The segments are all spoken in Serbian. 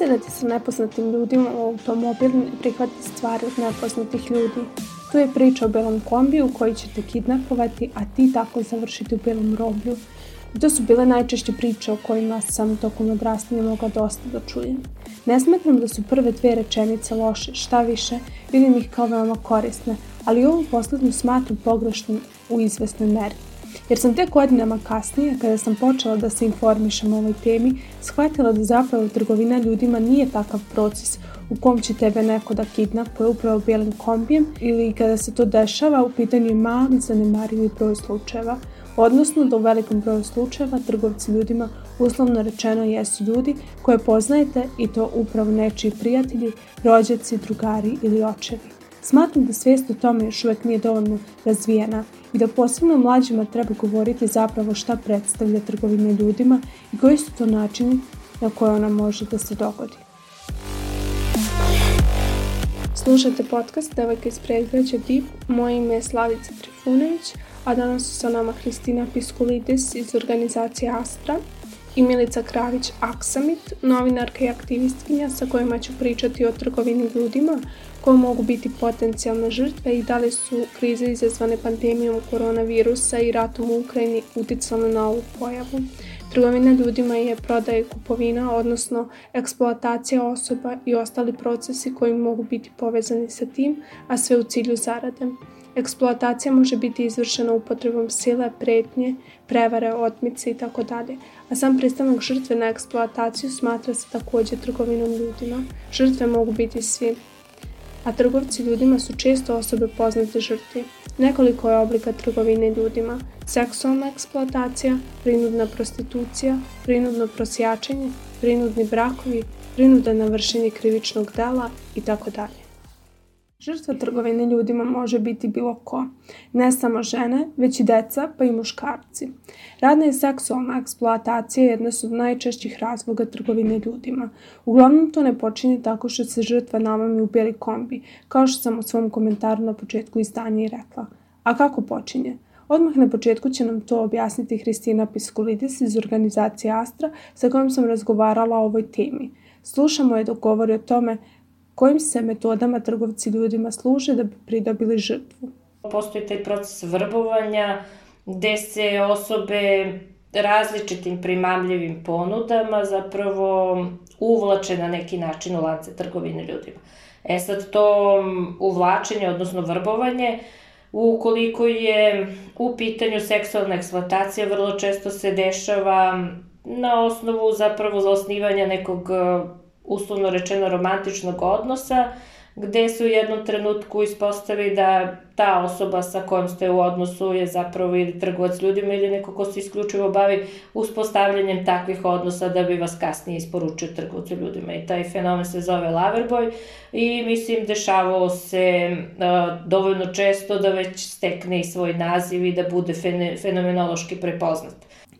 Vozirati sa nepoznatim ljudima u automobil i prihvati stvari od nepoznatih ljudi. Tu je priča o belom kombiju koji će te kidnapovati, a ti tako završiti u belom roblju. I to su bile najčešće priče o kojima sam tokom odrastanja mogla dosta da čujem. Ne smetram da su prve dve rečenice loše, šta više, vidim ih kao veoma korisne, ali ovu poslednju smatram pogrešnom u izvesnoj meri. Jer sam tek godinama kasnije, kada sam počela da se informišem o ovoj temi, shvatila da zapravo trgovina ljudima nije takav proces u kom će tebe neko da kidnapuje upravo bijelim kombijem ili kada se to dešava u pitanju mali zanemarivi broj slučajeva, odnosno da u velikom broju slučajeva trgovci ljudima uslovno rečeno jesu ljudi koje poznajete i to upravo nečiji prijatelji, rođaci, drugari ili očevi. Smatram da svijest o tome još uvek nije dovoljno razvijena i da posebno mlađima treba govoriti zapravo šta predstavlja trgovina ljudima i koji su to načini na koje ona može da se dogodi. Slušajte podcast Devojka iz predgrađa DIP. Moje ime je Slavica Trifunović, a danas su sa nama Hristina Piskulidis iz organizacije Astra i Milica Kravić Aksamit, novinarka i aktivistkinja sa kojima ću pričati o trgovini ljudima koje mogu biti potencijalne žrtve i da li su krize izazvane pandemijom koronavirusa i ratom u Ukrajini uticale na ovu pojavu. Trgovina ljudima je prodaja i kupovina, odnosno eksploatacija osoba i ostali procesi koji mogu biti povezani sa tim, a sve u cilju zarade. Eksploatacija može biti izvršena upotrebom sile, pretnje, prevare, otmice i tako dalje, a sam pristanak žrtve na eksploataciju smatra se takođe trgovinom ljudima. Žrtve mogu biti svi, a trgovci ljudima su često osobe poznate žrtvi. Nekoliko je oblika trgovine ljudima, seksualna eksploatacija, prinudna prostitucija, prinudno prosjačenje, prinudni brakovi, prinuda na vršenje krivičnog dela i tako dalje. Žrtva trgovine ljudima može biti bilo ko, ne samo žene, već i deca, pa i muškarci. Radna i seksualna eksploatacija jedna su od najčešćih razloga trgovine ljudima. Uglavnom to ne počinje tako što se žrtva namami u beli kombi, kao što sam u svom komentaru na početku izdanja i rekla. A kako počinje? Odmah na početku će nam to objasniti Hristina Piskulidis iz organizacije Astra sa kojom sam razgovarala o ovoj temi. Slušamo je dok govori o tome kojim se metodama trgovci ljudima služe da bi pridobili žrtvu. Postoji taj proces vrbovanja gde se osobe različitim primamljivim ponudama zapravo uvlače na neki način u lance trgovine ljudima. E sad to uvlačenje, odnosno vrbovanje, ukoliko je u pitanju seksualna eksploatacija, vrlo često se dešava na osnovu zapravo za osnivanja nekog uslovno rečeno romantičnog odnosa, gde se u jednom trenutku ispostavi da ta osoba sa kojom ste u odnosu je zapravo ili trgovac ljudima ili neko ko se isključivo bavi uspostavljanjem takvih odnosa da bi vas kasnije isporučio trgovcu ljudima. I taj fenomen se zove Loverboy i mislim dešavao se uh, dovoljno često da već stekne i svoj naziv i da bude fenomenološki prepoznat.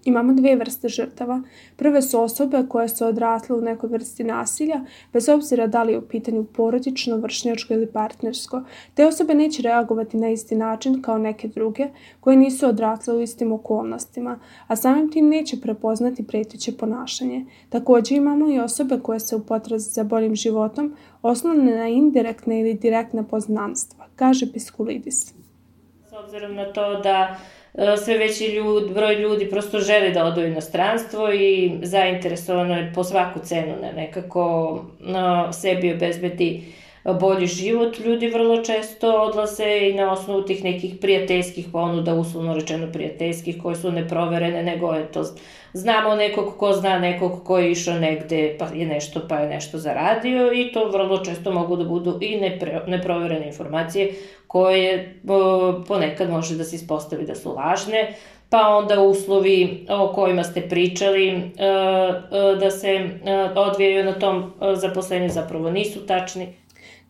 Imamo dve vrste žrtava. Prve su osobe koje su odrasle u nekoj vrsti nasilja, bez obzira da li je u pitanju porodično, vršnjačko ili partnersko. Te osobe neće reagovati na isti način kao neke druge, koje nisu odrasle u istim okolnostima, a samim tim neće prepoznati preteće ponašanje. Takođe imamo i osobe koje se u potrazi za boljim životom osnovne na indirektne ili direktne poznanstva, kaže Piskulidis. S obzirom na to da sve veći ljud, broj ljudi prosto želi da odu u inostranstvo i zainteresovano je po svaku cenu na nekako no, sebi obezbedi bolji život. Ljudi vrlo često odlaze i na osnovu tih nekih prijateljskih ponuda, uslovno rečeno prijateljskih, koje su neproverene, nego je to znamo nekog ko zna nekog ko je išao negde pa je nešto pa je nešto zaradio i to vrlo često mogu da budu i nepre, neproverene informacije koje ponekad može da se ispostavi da su lažne, pa onda uslovi o kojima ste pričali e, e, da se e, odvijaju na tom zaposlenju zapravo nisu tačni.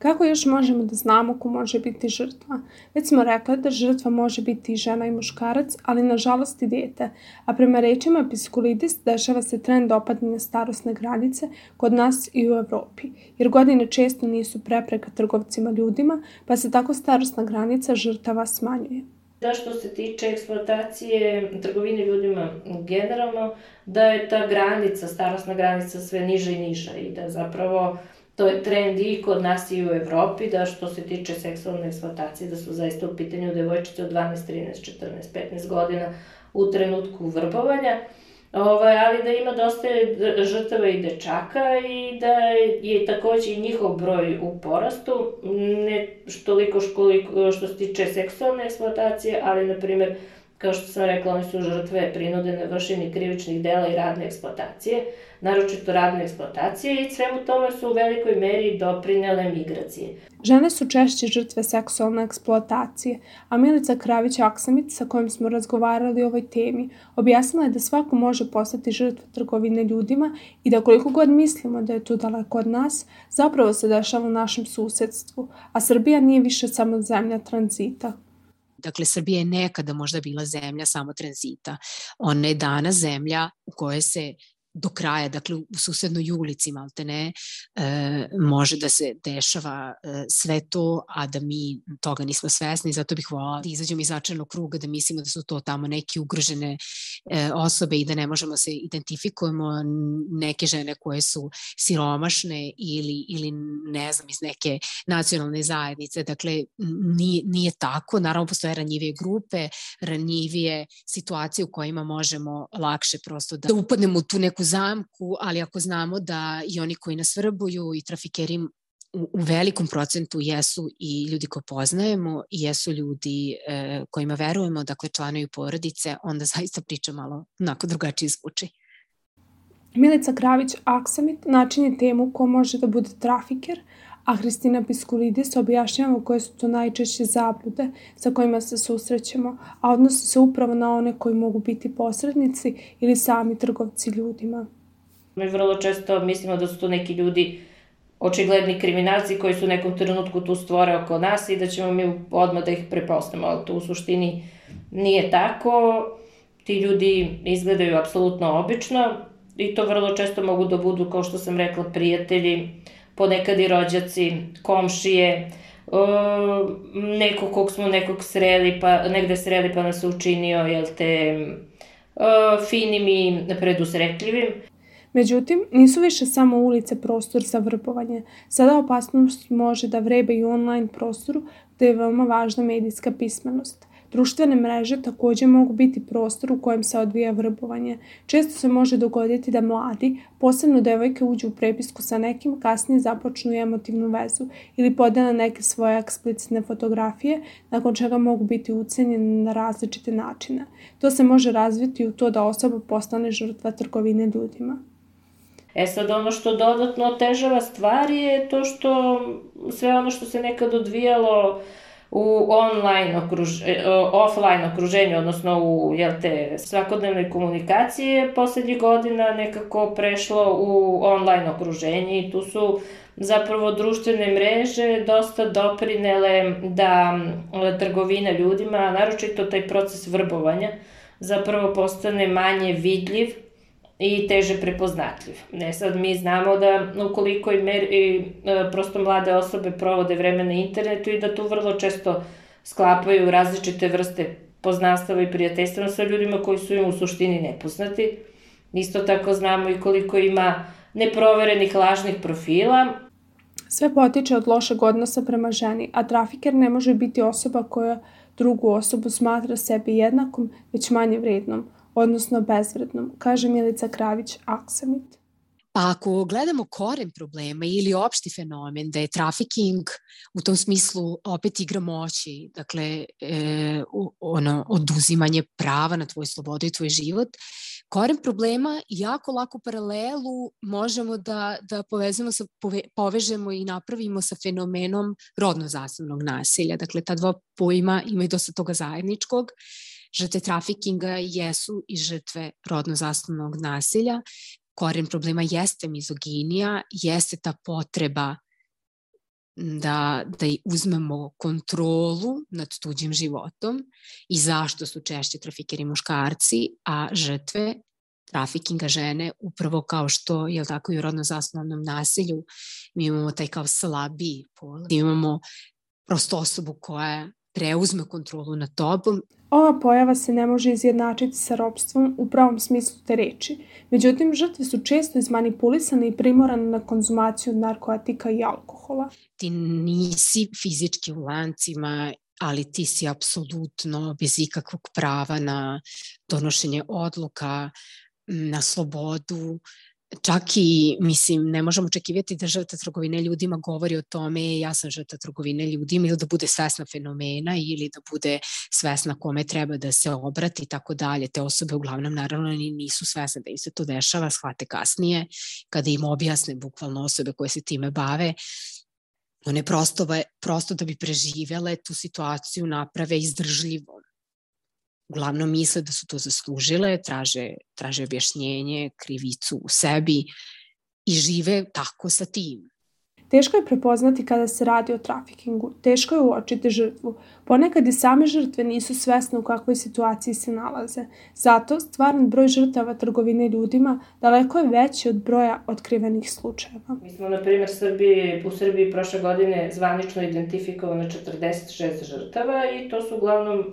Kako još možemo da znamo ko može biti žrtva? Već smo rekli da žrtva može biti i žena i muškarac, ali nažalost i dete. A prema rečima Piskulidis dešava se trend opadanja starostne granice kod nas i u Evropi, jer godine često nisu prepreka trgovcima ljudima, pa se tako starostna granica žrtava smanjuje. Da što se tiče eksploatacije trgovine ljudima generalno, da je ta granica, starostna granica sve niža i niža i da zapravo to je trend i kod nas i u Evropi, da što se tiče seksualne eksploatacije, da su zaista u pitanju devojčice od 12, 13, 14, 15 godina u trenutku vrbovanja. Ovaj, ali da ima dosta žrtava i dečaka i da je takođe i njihov broj u porastu, ne toliko školiko, što se tiče seksualne eksploatacije, ali, na primer, kao što sam rekla, oni su žrtve prinudene vršenje krivičnih dela i radne eksploatacije, naročito radne eksploatacije i svemu tome su u velikoj meri doprinele migracije. Žene su češće žrtve seksualne eksploatacije, a Milica Kravić-Aksamit, sa kojim smo razgovarali o ovoj temi, objasnila je da svako može postati žrtva trgovine ljudima i da koliko god mislimo da je to daleko od nas, zapravo se dešava u našem susedstvu, a Srbija nije više samo zemlja tranzita. Dakle, Srbija je nekada možda bila zemlja samo tranzita. Ona je danas zemlja u kojoj se do kraja, dakle u susednoj ulici malte ne, e, može da se dešava e, sve to, a da mi toga nismo svesni, zato bih volala da izađemo iz začarnog kruga, da mislimo da su to tamo neke ugrožene e, osobe i da ne možemo se identifikujemo neke žene koje su siromašne ili, ili ne znam, iz neke nacionalne zajednice, dakle nije, nije tako, naravno postoje ranjivije grupe, ranjivije situacije u kojima možemo lakše prosto da upadnemo u tu neku neku zamku, ali ako znamo da i oni koji nas vrbuju i trafikeri u, u velikom procentu jesu i ljudi koje poznajemo i jesu ljudi e, kojima verujemo, dakle članovi porodice, onda zaista priča malo onako drugačije zvuči. Milica Kravić Aksamit načinje temu ko može da bude trafiker, a Hristina Piskulidis objašnjava koje su to najčešće zablude sa kojima se susrećemo, a odnose se upravo na one koji mogu biti posrednici ili sami trgovci ljudima. Mi vrlo često mislimo da su to neki ljudi očigledni kriminalci koji su u nekom trenutku tu stvore oko nas i da ćemo mi odmah da ih prepoznamo, ali to u suštini nije tako. Ti ljudi izgledaju apsolutno obično i to vrlo često mogu da budu, kao što sam rekla, prijatelji, ponekad i rođaci, komšije, uh, neko kog smo nekog sreli, pa, negde sreli pa nas učinio, jel te, uh, finim i predusretljivim. Međutim, nisu više samo ulice prostor za vrbovanje. Sada opasnost može da vrebe i online prostoru gde je veoma važna medijska pismenost. Društvene mreže takođe mogu biti prostor u kojem se odvija vrbovanje. Često se može dogoditi da mladi, posebno devojke, uđu u prepisku sa nekim, kasnije započnu emotivnu vezu ili podele neke svoje eksplicitne fotografije, nakon čega mogu biti ucenjene na različite načine. To se može razviti u to da osoba postane žrtva trgovine ljudima. E sad ono što dodatno otežava stvari je to što sve ono što se nekad odvijalo u online okruž, e, offline okruženju, odnosno u jel te, svakodnevnoj komunikaciji je poslednjih godina nekako prešlo u online okruženje i tu su zapravo društvene mreže dosta doprinele da trgovina ljudima, naročito taj proces vrbovanja, zapravo postane manje vidljiv i teže prepoznatljiv. Ne sad mi znamo da ukoliko i, mer, i e, prosto mlade osobe provode vreme na internetu i da tu vrlo često sklapaju različite vrste poznanstava i prijateljstva sa ljudima koji su im u suštini nepoznati. Isto tako znamo i koliko ima neproverenih lažnih profila. Sve potiče od lošeg odnosa prema ženi, a trafiker ne može biti osoba koja drugu osobu smatra sebi jednakom, već manje vrednom – odnosno bezvrednom, kaže Milica Kravić-Aksamit. Pa ako gledamo koren problema ili opšti fenomen da je trafiking u tom smislu opet igra moći, dakle e, ono, oduzimanje prava na tvoju slobodu i tvoj život, koren problema jako lako paralelu možemo da, da povezemo sa, pove, povežemo i napravimo sa fenomenom rodno zasebnog nasilja. Dakle, ta dva pojma imaju dosta toga zajedničkog Žrtve trafikinga jesu i žrtve rodno zasnovnog nasilja. Koren problema jeste mizoginija, jeste ta potreba da, da uzmemo kontrolu nad tuđim životom i zašto su češće trafikeri muškarci, a žrtve trafikinga žene, upravo kao što je tako i u rodno zasnovnom nasilju, mi imamo taj kao slabiji pol, imamo prosto osobu koja preuzme kontrolu nad tobom. Ova pojava se ne može izjednačiti sa ropstvom u pravom smislu te reči, međutim žrtve su često izmanipulisane i primorane na konzumaciju narkotika i alkohola. Ti nisi fizički u lancima ali ti si apsolutno bez ikakvog prava na donošenje odluka, na slobodu, čak i, mislim, ne možemo očekivati da žrtva trgovine ljudima govori o tome ja sam žrtva trgovine ljudima ili da bude svesna fenomena ili da bude svesna kome treba da se obrati i tako dalje. Te osobe uglavnom naravno nisu svesne da im se to dešava, shvate kasnije kada im objasne bukvalno osobe koje se time bave one prosto, prosto da bi preživele tu situaciju naprave izdržljivom uglavnom misle da su to zaslužile, traže, traže objašnjenje, krivicu u sebi i žive tako sa tim. Teško je prepoznati kada se radi o trafikingu, teško je uočiti žrtvu. Ponekad i same žrtve nisu svesne u kakvoj situaciji se nalaze. Zato stvaran broj žrtava trgovine ljudima daleko je veći od broja otkrivenih slučajeva. Mi smo, na primjer, Srbiji, u Srbiji prošle godine zvanično identifikovano 46 žrtava i to su uglavnom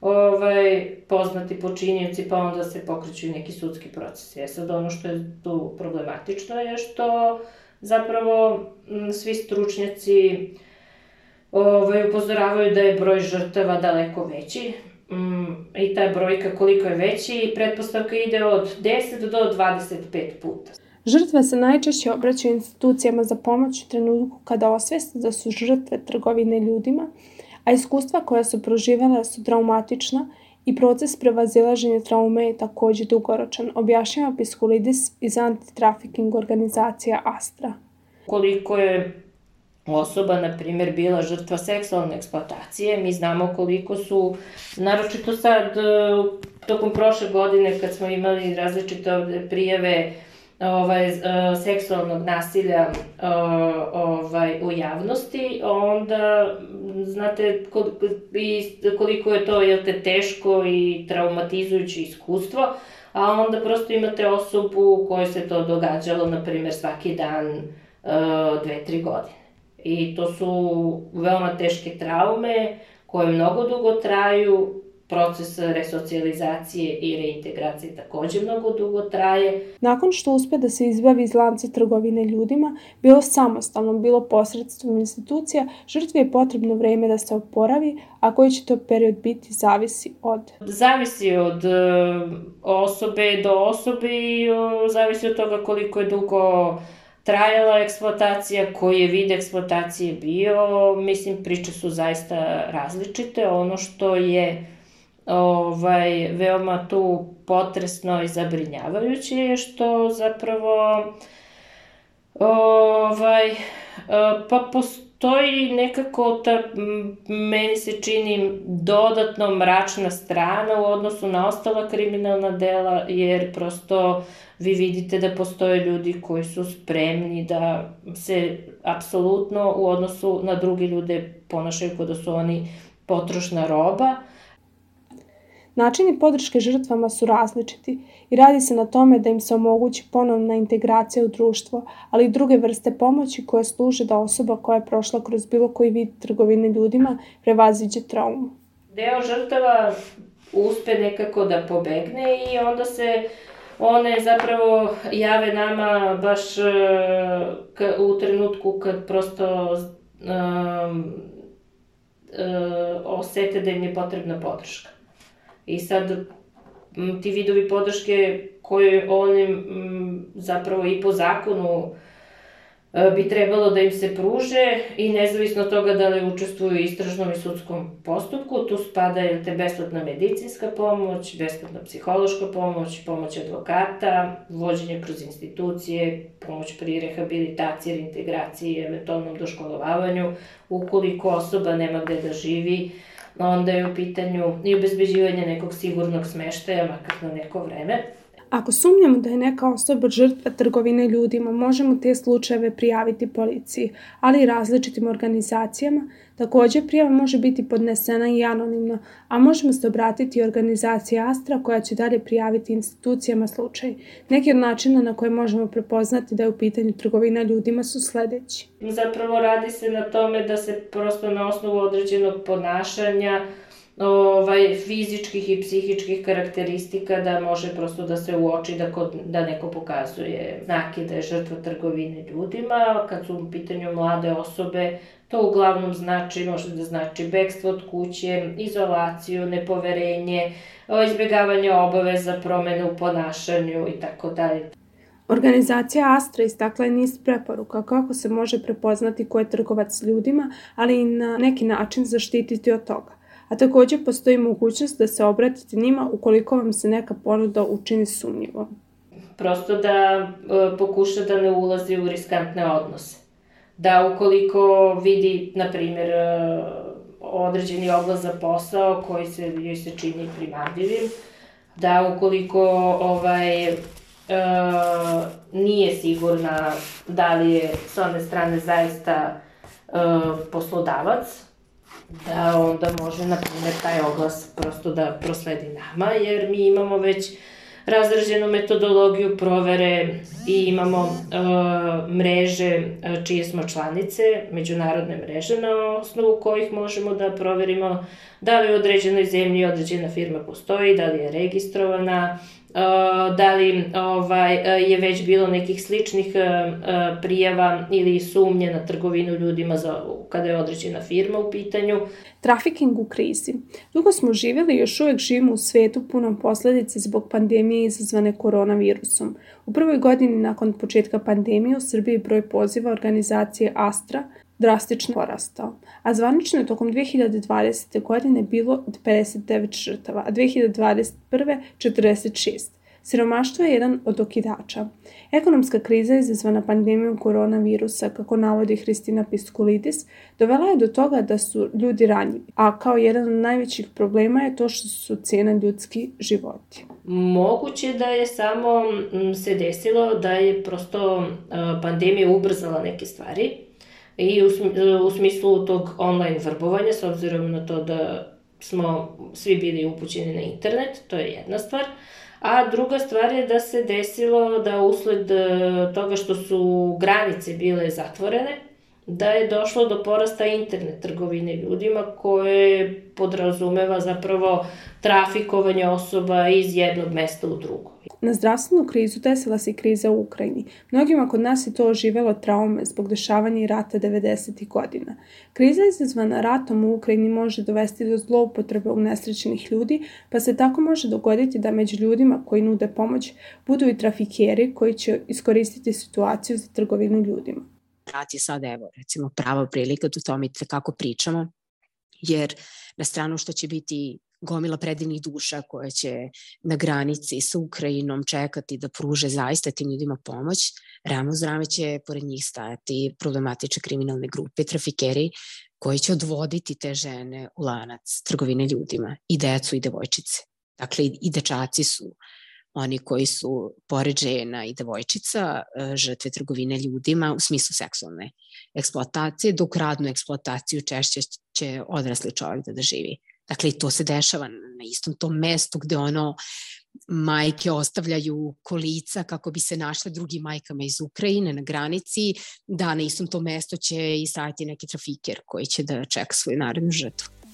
ovaj, poznati počinjivci, pa onda se pokreću i neki sudski procesi. E sad, ono što je tu problematično je što zapravo m, svi stručnjaci ovaj, upozoravaju da je broj žrtava daleko veći m, i ta brojka koliko je veći, pretpostavka ide od 10 do 25 puta. Žrtve se najčešće obraćaju institucijama za pomoć u trenutku kada osveste da su žrtve trgovine ljudima, a iskustva koja su proživjela su traumatična i proces prevazilaženja traume je takođe dugoročan, objašnjava Piskulidis iz antitrafiking organizacija Astra. Koliko je osoba, na primjer, bila žrtva seksualne eksploatacije, mi znamo koliko su, naročito sad, tokom prošle godine kad smo imali različite prijeve ovaj, e, seksualnog nasilja e, ovaj, u javnosti, onda znate koliko je to jel te, teško i traumatizujuće iskustvo, a onda prosto imate osobu kojoj se to događalo, na primjer, svaki dan e, dve, tri godine. I to su veoma teške traume koje mnogo dugo traju, proces resocijalizacije i reintegracije takođe mnogo dugo traje. Nakon što uspe da se izbavi iz lanca trgovine ljudima, bilo samostalno, bilo posredstvom institucija, žrtvi je potrebno vreme da se oporavi, a koji će to period biti zavisi od... Zavisi od uh, osobe do osobe i uh, zavisi od toga koliko je dugo trajala eksploatacija, koji je vid eksploatacije bio, mislim priče su zaista različite. Ono što je ovaj, veoma tu potresno i zabrinjavajuće je što zapravo ovaj, pa postoji nekako ta, meni se čini dodatno mračna strana u odnosu na ostala kriminalna dela, jer prosto vi vidite da postoje ljudi koji su spremni da se apsolutno u odnosu na druge ljude ponašaju kao da su oni potrošna roba, Načini podrške žrtvama su različiti i radi se na tome da im se omogući ponovna integracija u društvo, ali i druge vrste pomoći koje služe da osoba koja je prošla kroz bilo koji vid trgovine ljudima prevaziđe traumu. Deo žrtava uspe nekako da pobegne i onda se one zapravo jave nama baš uh, u trenutku kad prosto um, osete da im je potrebna podrška. I sad ti vidovi podrške koje oni zapravo i po zakonu e, bi trebalo da im se pruže i nezavisno od toga da li učestvuju u istražnom i sudskom postupku, tu spada je te besplatna medicinska pomoć, besplatna psihološka pomoć, pomoć advokata, vođenje kroz institucije, pomoć pri rehabilitaciji, reintegraciji eventualnom doškolovavanju, ukoliko osoba nema gde da živi, onda je u pitanju i obezbeđivanje nekog sigurnog smeštaja, makar na neko vreme. Ako sumnjamo da je neka osoba žrtva trgovine ljudima, možemo te slučajeve prijaviti policiji, ali i različitim organizacijama. Takođe, prijava može biti podnesena i anonimno, a možemo se obratiti organizaciji Astra koja će dalje prijaviti institucijama slučaj. Neki od načina na koje možemo prepoznati da je u pitanju trgovina ljudima su sledeći. Zapravo radi se na tome da se prosto na osnovu određenog ponašanja ovaj, fizičkih i psihičkih karakteristika da može prosto da se uoči da, kod, da neko pokazuje znake da je žrtva trgovine ljudima. Kad su u pitanju mlade osobe, to uglavnom znači, može da znači bekstvo od kuće, izolaciju, nepoverenje, izbjegavanje obaveza, promene u ponašanju i tako dalje. Organizacija Astra istakla je niz preporuka kako se može prepoznati ko je trgovac ljudima, ali i na neki način zaštititi od toga. A takođe postoji mogućnost da se obratite njima ukoliko vam se neka ponuda učini sumnjivom. Prosto da e, pokuša da ne ulazi u riskantne odnose. Da ukoliko vidi, na primjer, e, određeni oblast za posao koji se, joj se čini primamljivim, da ukoliko ovaj, e, nije sigurna da li je s one strane zaista e, poslodavac, da onda može, na primjer, taj oglas prosto da prosledi nama, jer mi imamo već razrađenu metodologiju provere i imamo uh, mreže uh, čije smo članice, međunarodne mreže na osnovu kojih možemo da proverimo da li u određenoj zemlji određena firma postoji, da li je registrovana, da li ovaj, je već bilo nekih sličnih prijava ili sumnje na trgovinu ljudima za, kada je određena firma u pitanju. Trafiking u krizi. Dugo smo živjeli i još uvek živimo u svetu punom posledice zbog pandemije izazvane koronavirusom. U prvoj godini nakon početka pandemije u Srbiji broj poziva organizacije Astra drastično porastao, a zvanično je tokom 2020. godine bilo 59 žrtava, a 2021. 46. Siromaštvo je jedan od okidača. Ekonomska kriza izazvana pandemijom koronavirusa, kako navodi Hristina Piskulidis, dovela je do toga da su ljudi ranjivi, a kao jedan od najvećih problema je to što su cena ljudski životi. Moguće da je samo se desilo da je prosto pandemija ubrzala neke stvari, i u, smislu tog online vrbovanja, s obzirom na to da smo svi bili upućeni na internet, to je jedna stvar. A druga stvar je da se desilo da usled e, toga što su granice bile zatvorene, da je došlo do porasta internet trgovine ljudima koje podrazumeva zapravo trafikovanje osoba iz jednog mesta u drugo. Na zdravstvenu krizu desila se i kriza u Ukrajini. Mnogima kod nas je to oživelo traume zbog dešavanja i rata 90. godina. Kriza izazvana ratom u Ukrajini može dovesti do zloupotrebe nesrećenih ljudi, pa se tako može dogoditi da među ljudima koji nude pomoć budu i trafikeri koji će iskoristiti situaciju za trgovinu ljudima. Rat je sad, evo, recimo, prava prilika da tome kako pričamo, jer na stranu što će biti gomila predivnih duša koje će na granici sa Ukrajinom čekati da pruže zaista tim ljudima pomoć, ramo zrame će pored njih stajati problematične kriminalne grupe, trafikeri koji će odvoditi te žene u lanac trgovine ljudima, i decu i devojčice. Dakle, i dečaci su oni koji su pored žena i devojčica e, žrtve trgovine ljudima u smislu seksualne eksploatacije, dok radnu eksploataciju češće će odrasli čovjek da doživi. Dakle, to se dešava na istom tom mestu gde ono majke ostavljaju kolica kako bi se našle drugim majkama iz Ukrajine na granici, da na istom tom mestu će i stajati neki trafiker koji će da čeka svoju narednu žrtvu.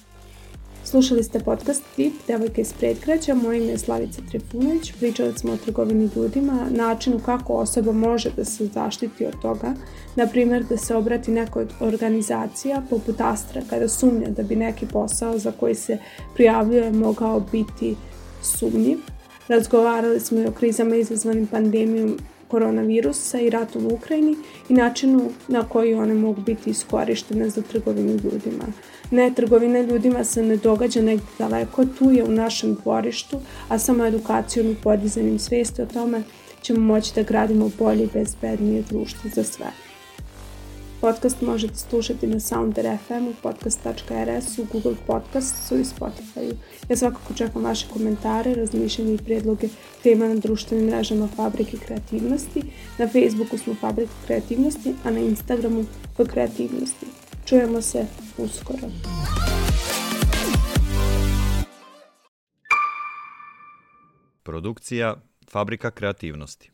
Slušali ste podcast Tip, devojka iz predgrađa, moje ime je Slavica Trifunović, pričali smo o trgovini ljudima, načinu kako osoba može da se zaštiti od toga, na primjer da se obrati nekoj od organizacija poput Astra kada sumnja da bi neki posao za koji se prijavljuje mogao biti sumnjiv. Razgovarali smo i o krizama izazvanim pandemijom koronavirusa i ratom u Ukrajini i načinu na koji one mogu biti iskorištene za trgovinu ljudima. Ne, trgovina ljudima se ne događa negde daleko, tu je u našem dvorištu, a samo edukacijom i podizanjem svesti o tome ćemo moći da gradimo bolje i bezbednije društvo za sve. Podcast možete slušati na Sounder FM, u podcast.rs, u Google Podcastu i Spotify. Ja svakako čekam vaše komentare, razmišljanje i predloge tema na društvenim mrežama Fabrike kreativnosti. Na Facebooku smo Fabrika kreativnosti, a na Instagramu po kreativnosti. Čujemo se uskoro. Produkcija Fabrika kreativnosti